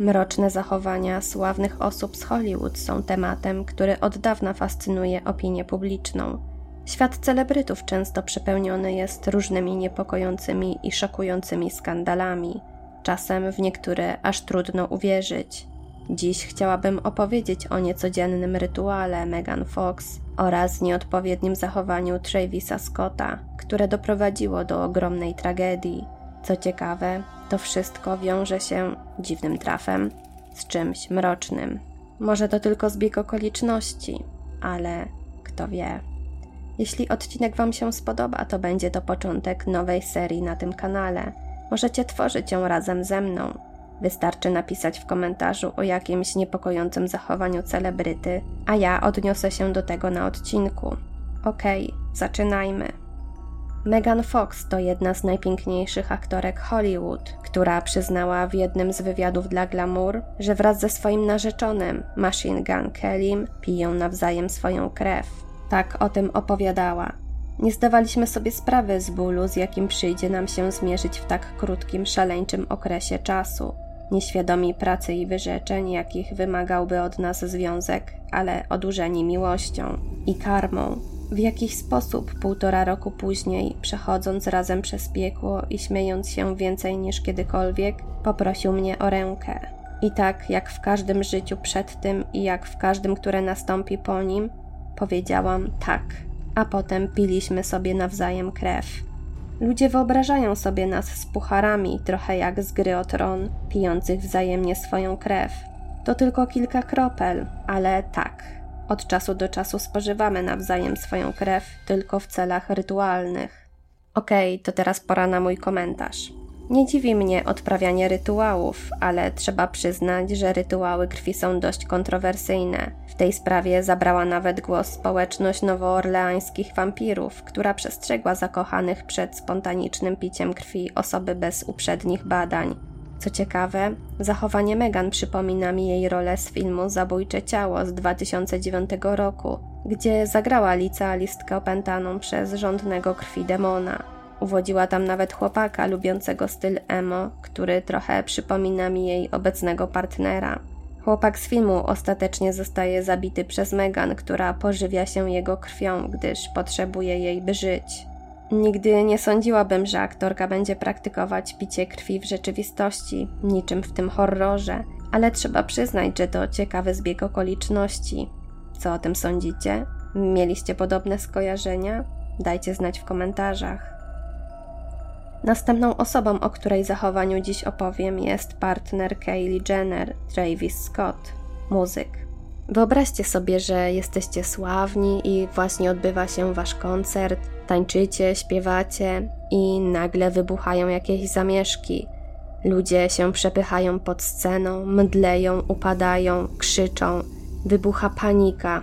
Mroczne zachowania sławnych osób z Hollywood są tematem, który od dawna fascynuje opinię publiczną. Świat celebrytów często przepełniony jest różnymi niepokojącymi i szokującymi skandalami. Czasem w niektóre aż trudno uwierzyć. Dziś chciałabym opowiedzieć o niecodziennym rytuale Megan Fox oraz nieodpowiednim zachowaniu Travisa Scotta, które doprowadziło do ogromnej tragedii. Co ciekawe, to wszystko wiąże się dziwnym trafem z czymś mrocznym. Może to tylko zbieg okoliczności, ale kto wie. Jeśli odcinek Wam się spodoba, to będzie to początek nowej serii na tym kanale. Możecie tworzyć ją razem ze mną. Wystarczy napisać w komentarzu o jakimś niepokojącym zachowaniu celebryty, a ja odniosę się do tego na odcinku. Okej, okay, zaczynajmy. Megan Fox to jedna z najpiękniejszych aktorek Hollywood, która przyznała w jednym z wywiadów dla Glamour, że wraz ze swoim narzeczonym, Machine Gun Kellym, piją nawzajem swoją krew. Tak o tym opowiadała. Nie zdawaliśmy sobie sprawy z bólu, z jakim przyjdzie nam się zmierzyć w tak krótkim, szaleńczym okresie czasu. Nieświadomi pracy i wyrzeczeń, jakich wymagałby od nas związek, ale odurzeni miłością i karmą, w jakiś sposób półtora roku później, przechodząc razem przez piekło i śmiejąc się więcej niż kiedykolwiek, poprosił mnie o rękę. I tak jak w każdym życiu przed tym i jak w każdym, które nastąpi po nim, powiedziałam tak, a potem piliśmy sobie nawzajem krew. Ludzie wyobrażają sobie nas z pucharami, trochę jak z gry o tron, pijących wzajemnie swoją krew. To tylko kilka kropel, ale tak, od czasu do czasu spożywamy nawzajem swoją krew tylko w celach rytualnych. Okej, okay, to teraz pora na mój komentarz. Nie dziwi mnie odprawianie rytuałów, ale trzeba przyznać, że rytuały krwi są dość kontrowersyjne. W tej sprawie zabrała nawet głos społeczność nowoorleańskich wampirów, która przestrzegła zakochanych przed spontanicznym piciem krwi osoby bez uprzednich badań. Co ciekawe, zachowanie Megan przypomina mi jej rolę z filmu Zabójcze ciało z 2009 roku, gdzie zagrała licealistkę opętaną przez żądnego krwi demona. Uwodziła tam nawet chłopaka lubiącego styl emo, który trochę przypomina mi jej obecnego partnera. Chłopak z filmu ostatecznie zostaje zabity przez Megan, która pożywia się jego krwią, gdyż potrzebuje jej, by żyć. Nigdy nie sądziłabym, że aktorka będzie praktykować picie krwi w rzeczywistości, niczym w tym horrorze, ale trzeba przyznać, że to ciekawy zbieg okoliczności. Co o tym sądzicie? Mieliście podobne skojarzenia? Dajcie znać w komentarzach. Następną osobą, o której zachowaniu dziś opowiem, jest partner Kaylee Jenner, Travis Scott, muzyk. Wyobraźcie sobie, że jesteście sławni i właśnie odbywa się wasz koncert, tańczycie, śpiewacie i nagle wybuchają jakieś zamieszki. Ludzie się przepychają pod sceną, mdleją, upadają, krzyczą, wybucha panika.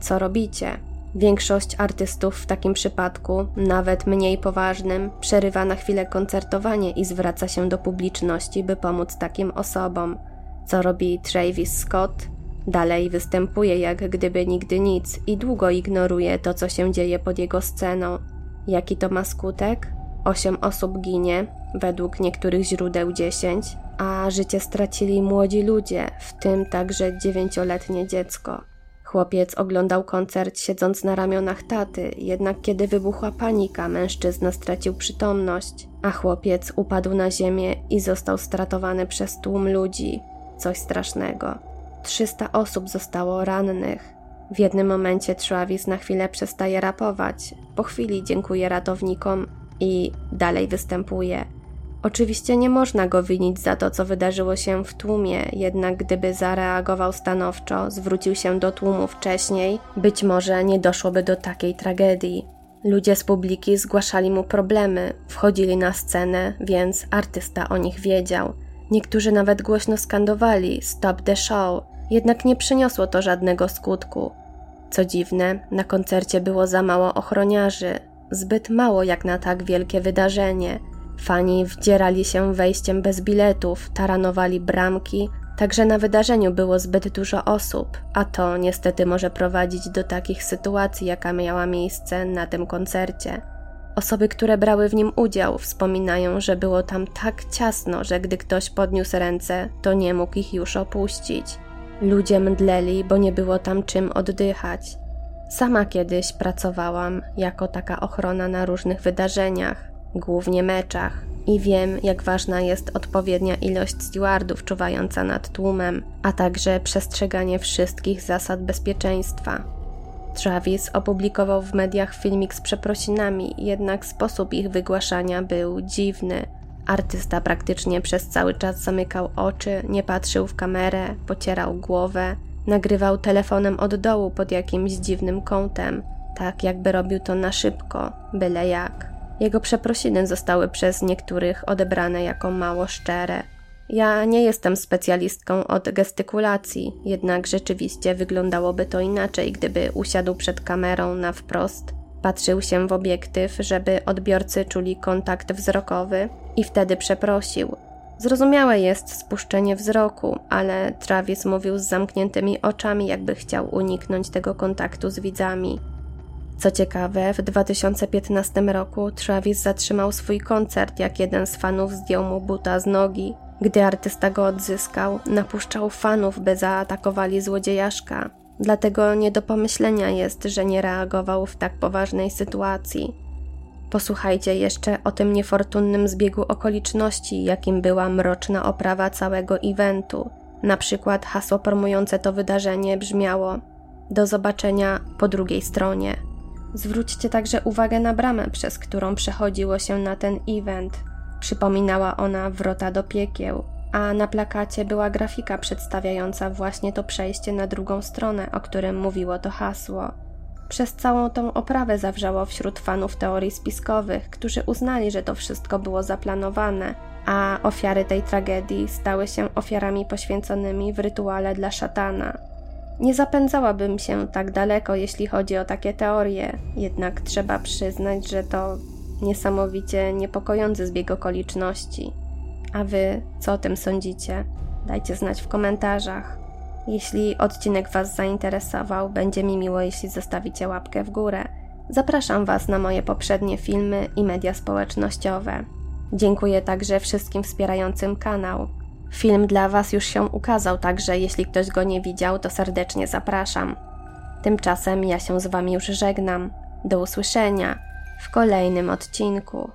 Co robicie? Większość artystów w takim przypadku, nawet mniej poważnym, przerywa na chwilę koncertowanie i zwraca się do publiczności, by pomóc takim osobom. Co robi Travis Scott? Dalej występuje jak gdyby nigdy nic i długo ignoruje to, co się dzieje pod jego sceną. Jaki to ma skutek? Osiem osób ginie, według niektórych źródeł dziesięć, a życie stracili młodzi ludzie, w tym także dziewięcioletnie dziecko. Chłopiec oglądał koncert siedząc na ramionach taty, jednak kiedy wybuchła panika, mężczyzna stracił przytomność, a chłopiec upadł na ziemię i został stratowany przez tłum ludzi. Coś strasznego. 300 osób zostało rannych. W jednym momencie Travis na chwilę przestaje rapować, po chwili dziękuję ratownikom i dalej występuje. Oczywiście nie można go winić za to, co wydarzyło się w tłumie, jednak gdyby zareagował stanowczo, zwrócił się do tłumu wcześniej, być może nie doszłoby do takiej tragedii. Ludzie z publiki zgłaszali mu problemy, wchodzili na scenę, więc artysta o nich wiedział. Niektórzy nawet głośno skandowali Stop the show, jednak nie przyniosło to żadnego skutku. Co dziwne, na koncercie było za mało ochroniarzy, zbyt mało jak na tak wielkie wydarzenie. Fani wdzierali się wejściem bez biletów, taranowali bramki, także na wydarzeniu było zbyt dużo osób, a to niestety może prowadzić do takich sytuacji, jaka miała miejsce na tym koncercie. Osoby, które brały w nim udział, wspominają, że było tam tak ciasno, że gdy ktoś podniósł ręce, to nie mógł ich już opuścić. Ludzie mdleli, bo nie było tam czym oddychać. Sama kiedyś pracowałam jako taka ochrona na różnych wydarzeniach, głównie meczach, i wiem, jak ważna jest odpowiednia ilość stewardów czuwająca nad tłumem, a także przestrzeganie wszystkich zasad bezpieczeństwa. Travis opublikował w mediach filmik z przeprosinami, jednak sposób ich wygłaszania był dziwny. Artysta praktycznie przez cały czas zamykał oczy, nie patrzył w kamerę, pocierał głowę, nagrywał telefonem od dołu pod jakimś dziwnym kątem, tak jakby robił to na szybko, byle jak. Jego przeprosiny zostały przez niektórych odebrane jako mało szczere. Ja nie jestem specjalistką od gestykulacji, jednak rzeczywiście wyglądałoby to inaczej, gdyby usiadł przed kamerą na wprost, patrzył się w obiektyw, żeby odbiorcy czuli kontakt wzrokowy i wtedy przeprosił. Zrozumiałe jest spuszczenie wzroku, ale Travis mówił z zamkniętymi oczami, jakby chciał uniknąć tego kontaktu z widzami. Co ciekawe, w 2015 roku Travis zatrzymał swój koncert, jak jeden z fanów zdjął mu buta z nogi. Gdy artysta go odzyskał, napuszczał fanów, by zaatakowali złodziejaszka. Dlatego nie do pomyślenia jest, że nie reagował w tak poważnej sytuacji. Posłuchajcie jeszcze o tym niefortunnym zbiegu okoliczności, jakim była mroczna oprawa całego eventu. Na przykład hasło promujące to wydarzenie brzmiało: Do zobaczenia po drugiej stronie. Zwróćcie także uwagę na bramę, przez którą przechodziło się na ten event. Przypominała ona wrota do piekieł, a na plakacie była grafika przedstawiająca właśnie to przejście na drugą stronę, o którym mówiło to hasło. Przez całą tą oprawę zawrzało wśród fanów teorii spiskowych, którzy uznali, że to wszystko było zaplanowane, a ofiary tej tragedii stały się ofiarami poświęconymi w rytuale dla szatana. Nie zapędzałabym się tak daleko, jeśli chodzi o takie teorie, jednak trzeba przyznać, że to niesamowicie niepokojący zbieg okoliczności. A wy co o tym sądzicie? Dajcie znać w komentarzach. Jeśli odcinek Was zainteresował, będzie mi miło, jeśli zostawicie łapkę w górę. Zapraszam Was na moje poprzednie filmy i media społecznościowe. Dziękuję także wszystkim wspierającym kanał. Film dla Was już się ukazał, także jeśli ktoś go nie widział, to serdecznie zapraszam. Tymczasem ja się z Wami już żegnam. Do usłyszenia w kolejnym odcinku.